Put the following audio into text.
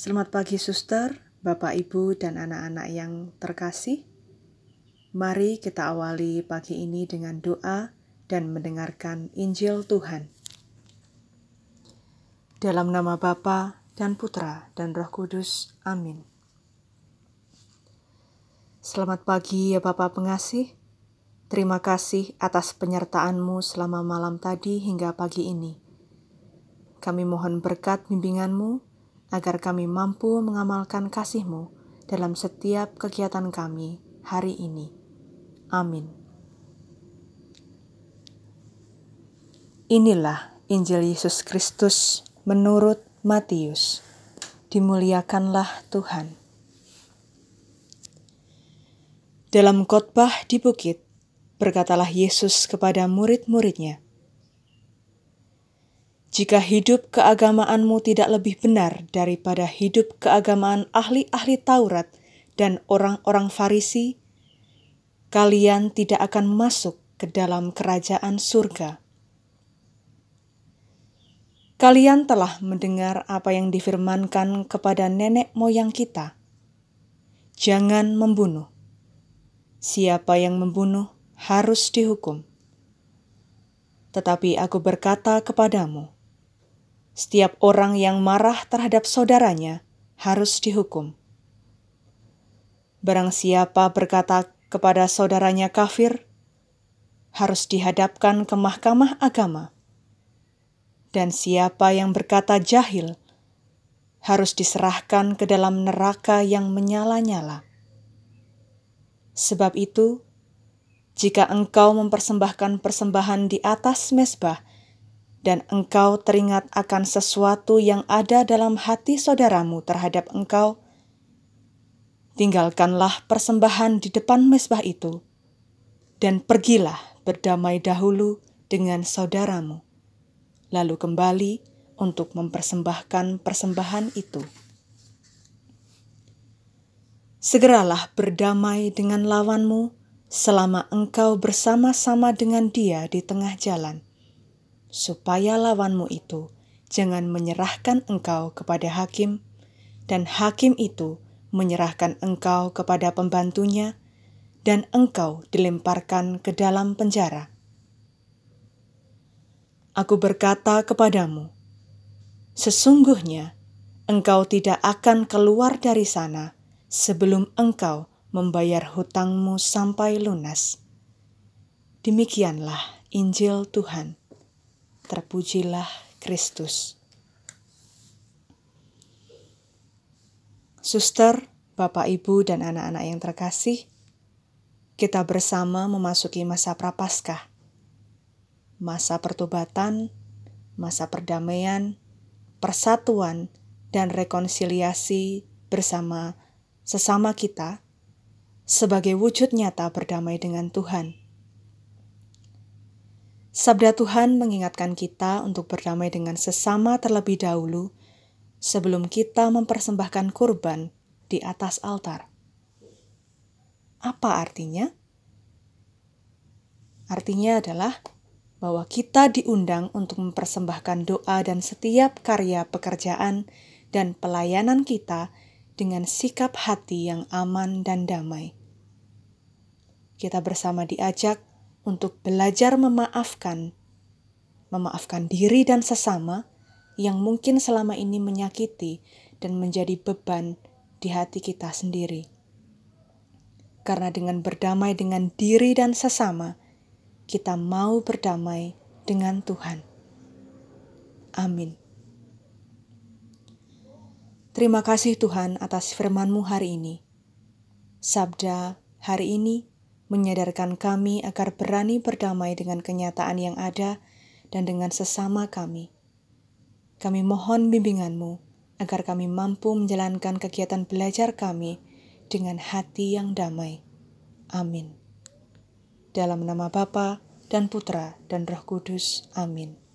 Selamat pagi suster, Bapak Ibu dan anak-anak yang terkasih. Mari kita awali pagi ini dengan doa dan mendengarkan Injil Tuhan. Dalam nama Bapa dan Putra dan Roh Kudus. Amin. Selamat pagi ya Bapak pengasih. Terima kasih atas penyertaanmu selama malam tadi hingga pagi ini. Kami mohon berkat bimbinganmu agar kami mampu mengamalkan kasih-Mu dalam setiap kegiatan kami hari ini. Amin. Inilah Injil Yesus Kristus menurut Matius. Dimuliakanlah Tuhan. Dalam khotbah di bukit, berkatalah Yesus kepada murid-muridnya, jika hidup keagamaanmu tidak lebih benar daripada hidup keagamaan ahli-ahli Taurat dan orang-orang Farisi, kalian tidak akan masuk ke dalam kerajaan surga. Kalian telah mendengar apa yang difirmankan kepada nenek moyang kita. Jangan membunuh. Siapa yang membunuh harus dihukum. Tetapi aku berkata kepadamu, setiap orang yang marah terhadap saudaranya harus dihukum. Barang siapa berkata kepada saudaranya kafir, harus dihadapkan ke mahkamah agama. Dan siapa yang berkata jahil, harus diserahkan ke dalam neraka yang menyala-nyala. Sebab itu, jika engkau mempersembahkan persembahan di atas mesbah dan engkau teringat akan sesuatu yang ada dalam hati saudaramu terhadap engkau, tinggalkanlah persembahan di depan mesbah itu, dan pergilah berdamai dahulu dengan saudaramu, lalu kembali untuk mempersembahkan persembahan itu. Segeralah berdamai dengan lawanmu selama engkau bersama-sama dengan dia di tengah jalan supaya lawanmu itu jangan menyerahkan engkau kepada hakim, dan hakim itu menyerahkan engkau kepada pembantunya, dan engkau dilemparkan ke dalam penjara. Aku berkata kepadamu, sesungguhnya engkau tidak akan keluar dari sana sebelum engkau membayar hutangmu sampai lunas. Demikianlah Injil Tuhan. Terpujilah Kristus. Suster, Bapak, Ibu, dan anak-anak yang terkasih, kita bersama memasuki masa prapaskah, masa pertobatan, masa perdamaian, persatuan, dan rekonsiliasi bersama sesama kita sebagai wujud nyata berdamai dengan Tuhan Sabda Tuhan mengingatkan kita untuk berdamai dengan sesama terlebih dahulu sebelum kita mempersembahkan kurban di atas altar. Apa artinya? Artinya adalah bahwa kita diundang untuk mempersembahkan doa dan setiap karya pekerjaan dan pelayanan kita dengan sikap hati yang aman dan damai. Kita bersama diajak untuk belajar memaafkan, memaafkan diri dan sesama yang mungkin selama ini menyakiti dan menjadi beban di hati kita sendiri. Karena dengan berdamai dengan diri dan sesama, kita mau berdamai dengan Tuhan. Amin. Terima kasih Tuhan atas firman-Mu hari ini. Sabda hari ini menyadarkan kami agar berani berdamai dengan kenyataan yang ada dan dengan sesama kami. Kami mohon bimbinganmu agar kami mampu menjalankan kegiatan belajar kami dengan hati yang damai. Amin. Dalam nama Bapa dan Putra dan Roh Kudus. Amin.